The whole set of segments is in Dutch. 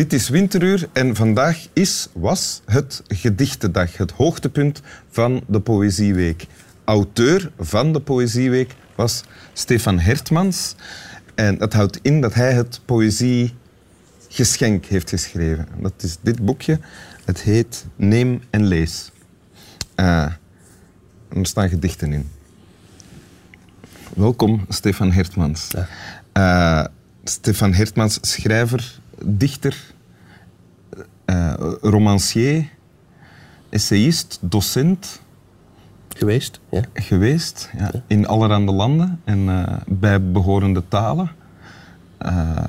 Dit is Winteruur en vandaag is, was het Gedichtendag, het hoogtepunt van de Poëzieweek. Auteur van de Poëzieweek was Stefan Hertmans. En dat houdt in dat hij het Poëziegeschenk heeft geschreven. Dat is dit boekje. Het heet Neem en Lees. Uh, er staan gedichten in. Welkom, Stefan Hertmans. Uh, Stefan Hertmans, schrijver, dichter, uh, romancier, essayist, docent. Geweest, ja. Geweest, ja. In allerhande landen en uh, bij behorende talen. Uh,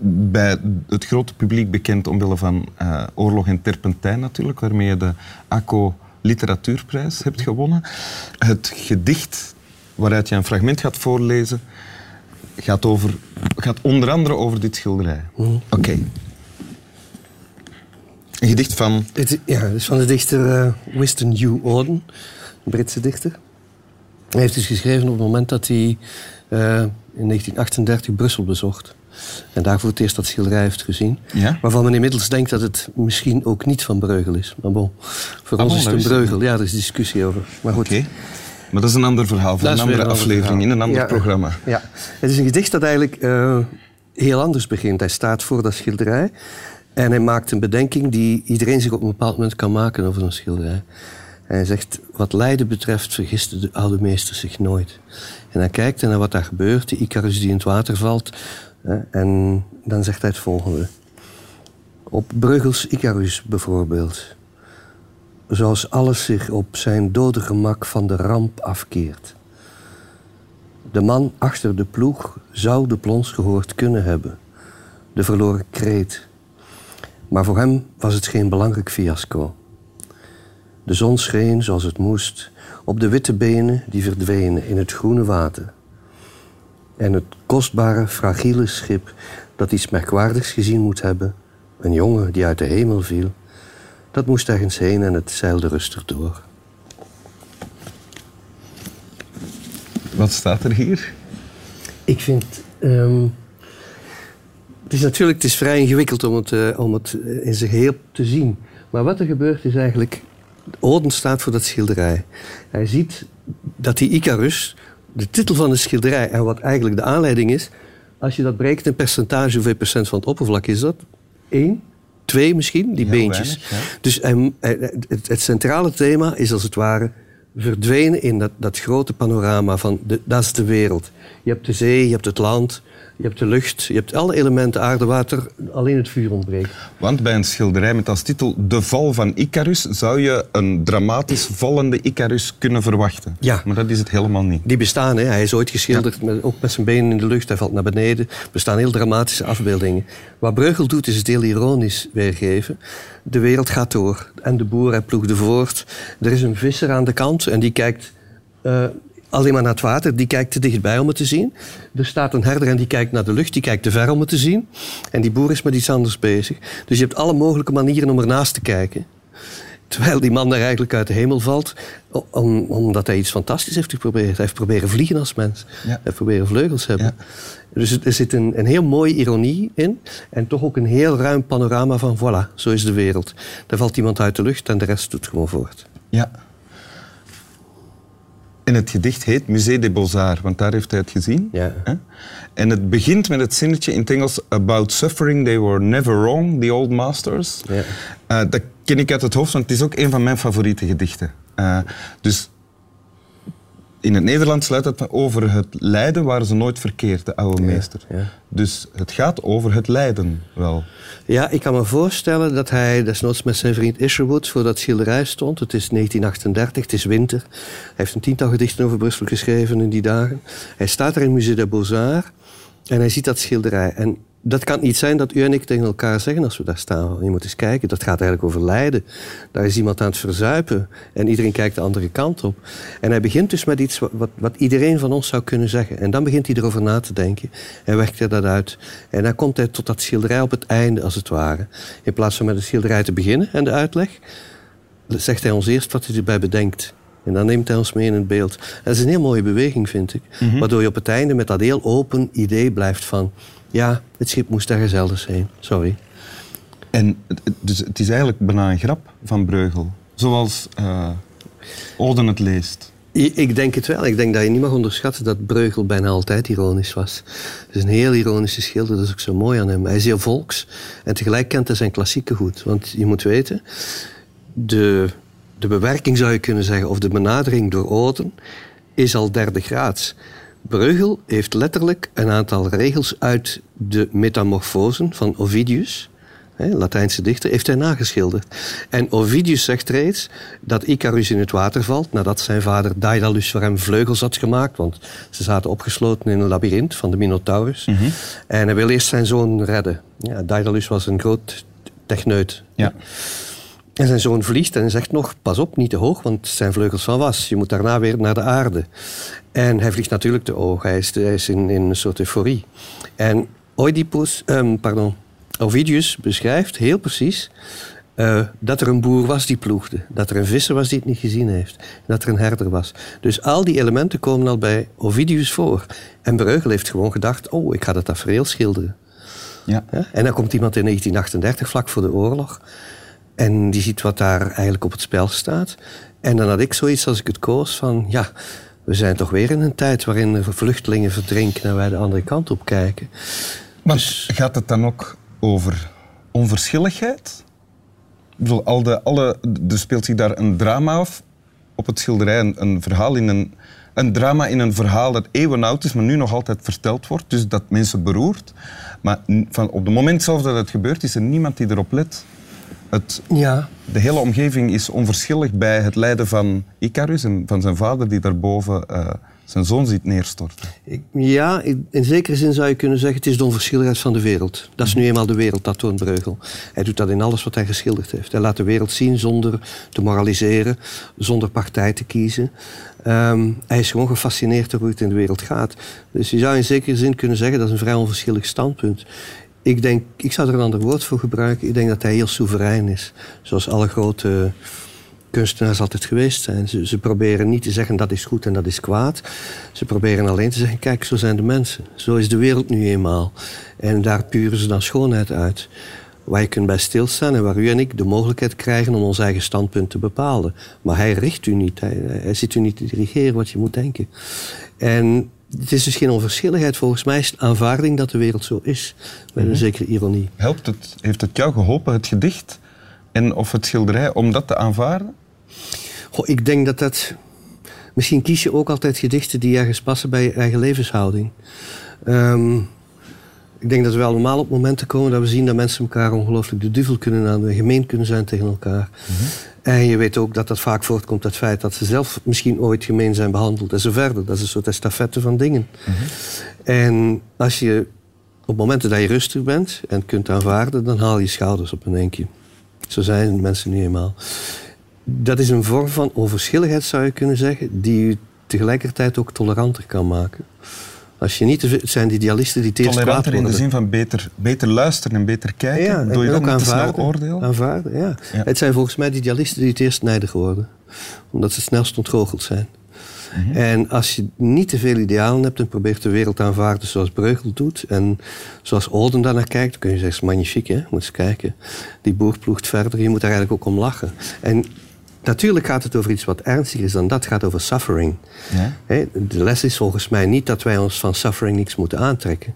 bij het grote publiek bekend omwille van Oorlog en Terpentijn natuurlijk, waarmee je de ACO Literatuurprijs hebt gewonnen. Het gedicht waaruit je een fragment gaat voorlezen, gaat, over, gaat onder andere over dit schilderij. Mhm. Oké. Een gedicht van... Het, ja, het is van de dichter uh, Winston Hugh Auden, een Britse dichter. Hij heeft dus geschreven op het moment dat hij uh, in 1938 Brussel bezocht. En daar voor het eerst dat schilderij heeft gezien. Ja? Waarvan men inmiddels denkt dat het misschien ook niet van Breugel is. Maar bon, voor Ah, ons bon, is het een Breugel. Ja, er is discussie over. Maar goed. Oké. Maar dat is een ander verhaal, Dat een andere een aflevering, verhaal. in een ander Ja. programma. Ja, het is een gedicht dat eigenlijk eh, heel anders begint. Hij staat voor dat schilderij en hij maakt een bedenking die iedereen zich op een bepaald moment kan maken over een schilderij. Hij zegt, wat lijden betreft vergiste de oude meester zich nooit. En hij kijkt naar wat daar gebeurt, die Icarus die in het water valt. en dan zegt hij het volgende. Op Bruegels Icarus bijvoorbeeld. Zoals alles zich op zijn dode gemak van de ramp afkeert. De man achter de ploeg zou de plons gehoord kunnen hebben. De verloren kreet. Maar voor hem was het geen belangrijk fiasco. De zon scheen zoals het moest op de witte benen die verdwenen in het groene water. En het kostbare, fragiele schip dat iets merkwaardigs gezien moet hebben, een jongen die uit de hemel viel, dat moest ergens heen en het zeilde rustig door. Wat staat er hier? Ik vind. ehm, het is natuurlijk het is vrij ingewikkeld om het, eh, om het eh, in zijn geheel te zien. Maar wat er gebeurt is eigenlijk. Oden staat voor dat schilderij. Hij ziet dat die Icarus, de titel van de schilderij en wat eigenlijk de aanleiding is. Als je dat breekt in percentage, hoeveel procent van het oppervlak is dat? Eén? Twee misschien, die Heel beentjes. weinig, ja. Dus hij- hij- het, het centrale thema is als het ware verdwenen in dat, dat grote panorama van de, dat is de wereld. Je hebt de zee, je hebt het land, je hebt de lucht, je hebt alle elementen aarde, water, alleen het vuur ontbreekt. Want bij een schilderij met als titel De val van Icarus zou je een dramatisch vallende Icarus kunnen verwachten. Ja. Maar dat is het helemaal niet. Die bestaan, hè. hij is ooit geschilderd, met, ook met zijn benen in de lucht, hij valt naar beneden. Er bestaan heel dramatische afbeeldingen. Wat Breugel doet, is het heel ironisch weergeven. De wereld gaat door en de boer hij ploegde voort. Er is een visser aan de kant en die kijkt eh, alleen maar naar het water. Die kijkt te dichtbij om het te zien. Er staat een herder en die kijkt naar de lucht, die kijkt te ver om het te zien. En die boer is met iets anders bezig. Dus je hebt alle mogelijke manieren om ernaast te kijken. Terwijl die man daar eigenlijk uit de hemel valt, om- omdat hij iets fantastisch heeft geprobeerd. Hij heeft proberen vliegen als mens. Ja. Hij heeft proberen vleugels hebben. Ja. Dus er zit een, een heel mooie ironie in. En toch ook een heel ruim panorama van voilà, zo is de wereld. Daar valt iemand uit de lucht en de rest doet gewoon voort. Ja. En het gedicht heet Musée des Beaux-Arts, want daar heeft hij het gezien. Ja. En het begint met het zinnetje in het Engels... About suffering, they were never wrong, the old masters. Ja. Eh, dat ken ik uit het hoofd, want het is ook een van mijn favoriete gedichten. Eh, dus in het Nederlands luidt het over het lijden waren ze nooit verkeerd, de oude meester. ja. Dus het gaat over het lijden wel. Ja, ik kan me voorstellen dat hij desnoods met zijn vriend Isherwood voor dat schilderij stond. Het is 1938, het is winter. Hij heeft een tiental gedichten over Brussel geschreven in die dagen. Hij staat er in het Musée des Beaux-Arts en hij ziet dat schilderij. En dat kan niet zijn dat u en ik tegen elkaar zeggen als we daar staan. Je moet eens kijken, dat gaat eigenlijk over lijden. Daar is iemand aan het verzuipen en iedereen kijkt de andere kant op. En hij begint dus met iets wat, wat, wat iedereen van ons zou kunnen zeggen. En dan begint hij erover na te denken en werkt hij dat uit. En dan komt hij tot dat schilderij op het einde, als het ware. In plaats van met het schilderij te beginnen en de uitleg, zegt hij ons eerst wat hij erbij bedenkt. En dan neemt hij ons mee in het beeld. Dat is een heel mooie beweging, vind ik. Waardoor je op het einde met dat heel open idee blijft van... ja, het schip moest ergens elders heen. Sorry. En dus het is eigenlijk bijna een grap van Breugel. Zoals uh, Oden het leest. Ik denk het wel. Ik denk dat je niet mag onderschatten dat Breugel bijna altijd ironisch was. Het is een heel ironische schilder, dat is ook zo mooi aan hem. Hij is heel volks en tegelijk kent hij zijn klassieken goed. Want je moet weten, de, de bewerking zou je kunnen zeggen, of de benadering door Oden, is al derde graads. Breugel heeft letterlijk een aantal regels uit de Metamorfosen van Ovidius Latijnse dichter, heeft hij nageschilderd. En Ovidius zegt reeds dat Icarus in het water valt nadat zijn vader Daedalus voor hem vleugels had gemaakt, want ze zaten opgesloten in een labyrint van de Minotaurus. Mhm. En hij wil eerst zijn zoon redden. Ja, Daedalus was een groot techneut. Ja. En zijn zoon vliegt en zegt nog, pas op, niet te hoog, want zijn vleugels van was. Je moet daarna weer naar de aarde. En hij vliegt natuurlijk te oog. Hij is, hij is in, in, een soort euforie. En Oedipus, um, pardon, Ovidius beschrijft heel precies uh, dat er een boer was die ploegde. Dat er een visser was die het niet gezien heeft. Dat er een herder was. Dus al die elementen komen al bij Ovidius voor. En Breugel heeft gewoon gedacht, oh, ik ga dat tafereel schilderen. Ja. ja. En dan komt iemand in 1938, vlak voor de oorlog. En die ziet wat daar eigenlijk op het spel staat. En dan had ik zoiets als ik het koos van, ja, we zijn toch weer in een tijd waarin vluchtelingen verdrinken en wij de andere kant op kijken. Maar dus, gaat het dan ook over onverschilligheid. Ik bedoel, al de, alle, er speelt zich daar een drama af op het schilderij. Een, een, verhaal in een, een drama in een verhaal dat eeuwen oud is, maar nu nog altijd verteld wordt. Dus dat mensen beroert. Maar van, op het moment zelf dat het gebeurt, is er niemand die erop let. Het, ja. De hele omgeving is onverschillig bij het lijden van Icarus en van zijn vader die daarboven... Uh, zijn zoon ziet neerstorten. Ja, in zekere zin zou je kunnen zeggen... het is de onverschilligheid van de wereld. Dat is nu eenmaal de wereld, dat toont Breugel. Hij doet dat in alles wat hij geschilderd heeft. Hij laat de wereld zien zonder te moraliseren... zonder partij te kiezen. Ehm, hij is gewoon gefascineerd door hoe het in de wereld gaat. Dus je zou in zekere zin kunnen zeggen... dat is een vrij onverschillig standpunt. Ik denk, ik zou er een ander woord voor gebruiken. Ik denk dat hij heel soeverein is. Zoals alle grote kunstenaars altijd geweest zijn. Ze, ze, proberen niet te zeggen dat is goed en dat is kwaad. Ze proberen alleen te zeggen, kijk, zo zijn de mensen. Zo is de wereld nu eenmaal. En daar puren ze dan schoonheid uit. Waar je kunt bij stilstaan en waar u en ik de mogelijkheid krijgen om ons eigen standpunt te bepalen. Maar hij richt u niet. Hij, zit u niet te dirigeren wat je moet denken. En het is dus geen onverschilligheid. Volgens mij is het aanvaarding dat de wereld zo is. Met een mhm. zekere ironie. Helpt het, heeft het jou geholpen, het gedicht en of het schilderij, om dat te aanvaarden? Goh, ik denk dat dat... Misschien kies je ook altijd gedichten die ergens passen bij je eigen levenshouding. Um, ik denk dat we allemaal op momenten komen dat we zien dat mensen elkaar ongelooflijk de duvel kunnen aan, gemeen kunnen zijn tegen elkaar. Mhm. En je weet ook dat dat vaak voortkomt uit het feit dat ze zelf misschien ooit gemeen zijn behandeld en zo verder. Dat is een soort estafette van dingen. Mhm. En als je op momenten dat je rustig bent en kunt aanvaarden, dan haal je schouders op een enkje. Zo zijn mensen nu eenmaal dat is een vorm van onverschilligheid, zou je kunnen zeggen, die u tegelijkertijd ook toleranter kan maken. Als je niet het zijn die idealisten die het eerst Toleranter in de zin van beter, beter luisteren en beter kijken. Ja, Doe je ook niet snel oordeel? Aanvaarden, ja. Het zijn volgens mij de idealisten die het eerst nijdig worden. Omdat ze snelst ontgoocheld zijn. Mhm. En als je niet te veel idealen hebt en probeert de wereld te aanvaarden zoals Breugel doet en zoals Oden daarnaar kijkt, dan kun je zeggen, magnifiek hè, moet eens kijken. Die boer ploegt verder, je moet daar eigenlijk ook om lachen. En Natuurlijk gaat het over iets wat ernstiger is dan dat. Het gaat over suffering. Ja? De les is volgens mij niet dat wij ons van suffering niks moeten aantrekken.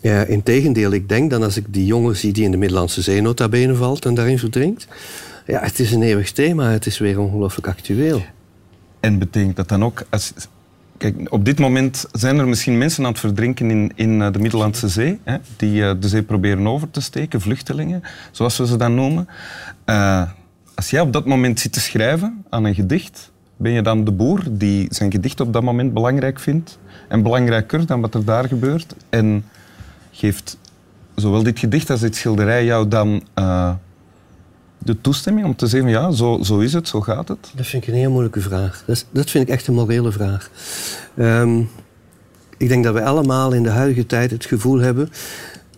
Ja, Integendeel, ik denk dan als ik die jongen zie die in de Middellandse Zee nota bene valt en daarin verdrinkt. Ja, het is een eeuwig thema. Het is weer ongelooflijk actueel. En betekent dat dan ook... Als, kijk, op dit moment zijn er misschien mensen aan het verdrinken in, in eh, de Middellandse Zee. Hè, die uh, de zee proberen over te steken, vluchtelingen, zoals we ze dan noemen. Uh, als jij op dat moment zit te schrijven aan een gedicht, ben je dan de boer die zijn gedicht op dat moment belangrijk vindt en belangrijker dan wat er daar gebeurt? En geeft zowel dit gedicht als dit schilderij jou dan uh, de toestemming om te zeggen, ja, zo, zo is het, zo gaat het? Dat vind ik een heel moeilijke vraag. Dat, dat vind ik echt een morele vraag. Um, ik denk dat we allemaal in de huidige tijd het gevoel hebben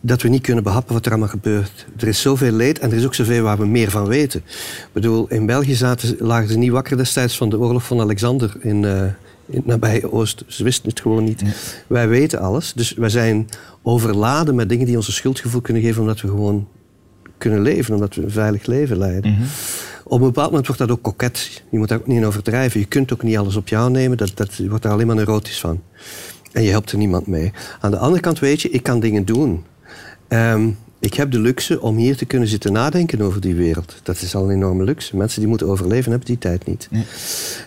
dat we niet kunnen behappen wat er allemaal gebeurt. Er is zoveel leed en er is ook zoveel waar we meer van weten. Ik bedoel, in België zaten, lagen ze niet wakker destijds van de oorlog van Alexander in, uh, in nabije Oost. Ze wisten het gewoon niet. Wij weten alles. Dus wij zijn overladen met dingen die ons een schuldgevoel kunnen geven omdat we gewoon kunnen leven, omdat we een veilig leven leiden. Mhm. Op een bepaald moment wordt dat ook koket. Je moet daar ook niet in overdrijven. Je kunt ook niet alles op jou nemen. Dat, dat, je wordt daar alleen maar neurotisch van. En je helpt er niemand mee. Aan de andere kant weet je, ik kan dingen doen. Ehm, ik heb de luxe om hier te kunnen zitten nadenken over die wereld. Dat is al een enorme luxe. Mensen die moeten overleven hebben die tijd niet. Nee.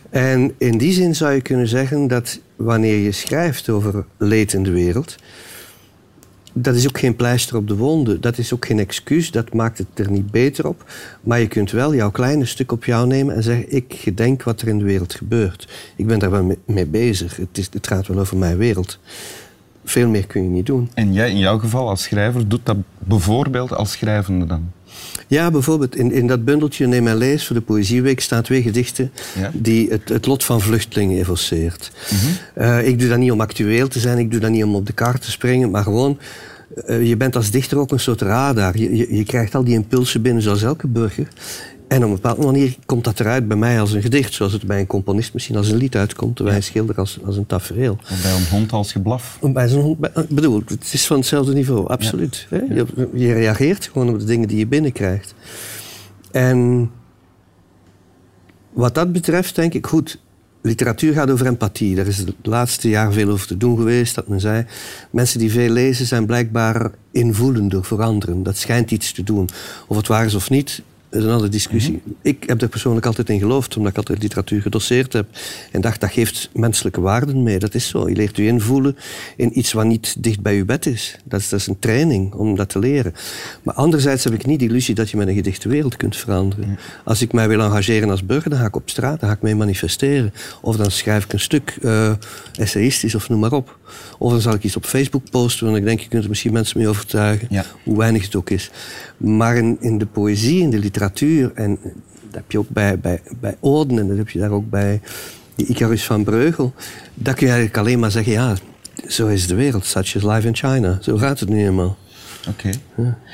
En in die zin zou je kunnen zeggen dat wanneer je schrijft over leed in de wereld, dat is ook geen pleister op de wonden. Dat is ook geen excuus. Dat maakt het er niet beter op. Maar je kunt wel jouw kleine stuk op jou nemen en zeggen: Ik gedenk wat er in de wereld gebeurt. Ik ben daar wel mee- mee bezig. Het, is, het gaat wel over mijn wereld. Veel meer kun je niet doen. En jij in jouw geval als schrijver doet dat bijvoorbeeld als schrijvende dan? Ja, bijvoorbeeld in, in dat bundeltje Neem en Lees voor de Poëzieweek staan twee gedichten Ja. die het, het lot van vluchtelingen evoceert. Eh, ik doe dat niet om actueel te zijn, ik doe dat niet om op de kaart te springen, maar gewoon, eh, je bent als dichter ook een soort radar. Je, je, je krijgt al die impulsen binnen zoals elke burger. En op een bepaalde manier komt dat eruit bij mij als een gedicht, zoals het bij een componist misschien als een lied uitkomt, bij een schilder als, als een tafereel. Of bij een hond als geblaf? Bij zo'n hond- bij- bedoel, het is van hetzelfde niveau, absoluut. Je, je reageert gewoon op de dingen die je binnenkrijgt. En wat dat betreft denk ik, goed, literatuur gaat over empathie. Daar is het laatste jaar veel over te doen geweest, dat men zei. Mensen die veel lezen zijn blijkbaar invoelender voor anderen. Dat schijnt iets te doen. Of het waar is of niet, is een andere discussie. Ik heb er persoonlijk altijd in geloofd, omdat ik altijd literatuur gedoseerd heb. En dacht, dat geeft menselijke waarden mee. Dat is zo. Je leert je invoelen in iets wat niet dicht bij je bed is. Dat is, dat is een training om dat te leren. Maar anderzijds heb ik niet de illusie dat je met een gedicht de wereld kunt veranderen. Als ik mij wil engageren als burger, dan ga ik op straat, dan ga ik mee manifesteren. Of dan schrijf ik een stuk eh essayistisch of noem maar op. Of dan zal ik iets op Facebook posten, want ik denk, je kunt er misschien mensen mee overtuigen Ja. hoe weinig het ook is. Maar in, in de poëzie, in de literatuur, en dat heb je ook bij, bij, bij Oden en dat heb je daar ook bij die Icarus van Breugel, daar kun je eigenlijk alleen maar zeggen, ja, zo is de wereld, such is life in China. Zo gaat het nu eenmaal. Oké.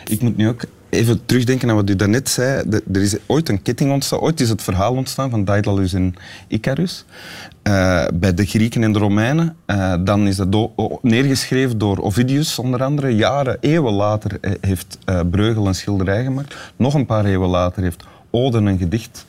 Ik moet nu ook even terugdenken aan wat u daarnet zei. Er is ooit een ketting ontstaan. Ooit is het verhaal ontstaan van Daedalus en Icarus. eh, bij de Grieken en de Romeinen. Eh, dan is dat neergeschreven door Ovidius, onder andere. Jaren, eeuwen later eh, heeft Breugel een schilderij gemaakt. Nog een paar eeuwen later heeft Oden een gedicht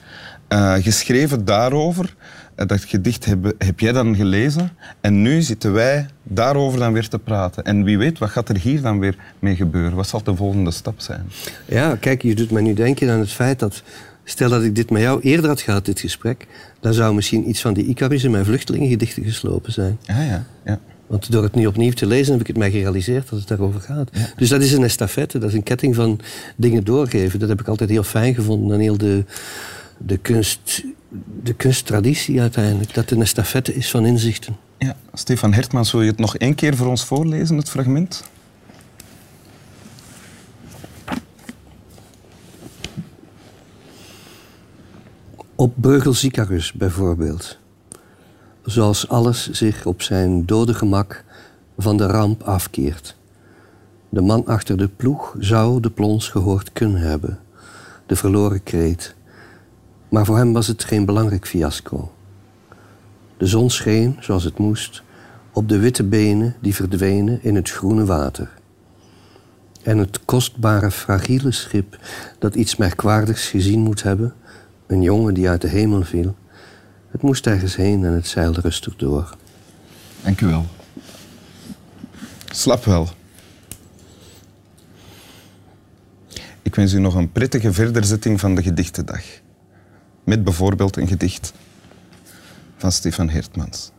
geschreven daarover. Eh, dat gedicht heb, heb jij dan gelezen. En nu zitten wij daarover dan weer te praten. En wie weet, wat gaat er hier dan weer mee gebeuren? Wat zal de volgende stap zijn? Ja, kijk, je doet me nu denken aan het feit dat... Stel dat ik dit met jou eerder had gehad, dit gesprek... dan zou misschien iets van die Icarus in mijn vluchtelingengedichten geslopen zijn. Ah ja, ja. Want door het nu opnieuw te lezen heb ik het mij gerealiseerd dat het daarover gaat. Dus dat is een estafette, dat is een ketting van dingen doorgeven. Dat heb ik altijd heel fijn gevonden aan heel de, de, kunst, de kunsttraditie uiteindelijk. Dat het een estafette is van inzichten. ja. Stefan Hertmans, wil je het nog één keer voor ons voorlezen, het fragment? Op Breugels Icarus bijvoorbeeld. Zoals alles zich op zijn dode gemak van de ramp afkeert. De man achter de ploeg zou de plons gehoord kunnen hebben. De verloren kreet. Maar voor hem was het geen belangrijk fiasco. De zon scheen, zoals het moest, op de witte benen die verdwenen in het groene water. En het kostbare, fragiele schip dat iets merkwaardigs gezien moet hebben, een jongen die uit de hemel viel, het moest ergens heen en het zeilde rustig door. Dank u wel. Slap wel. Ik wens u nog een prettige verderzetting van de gedichtendag. Met bijvoorbeeld een gedicht van Stefan Hertmans.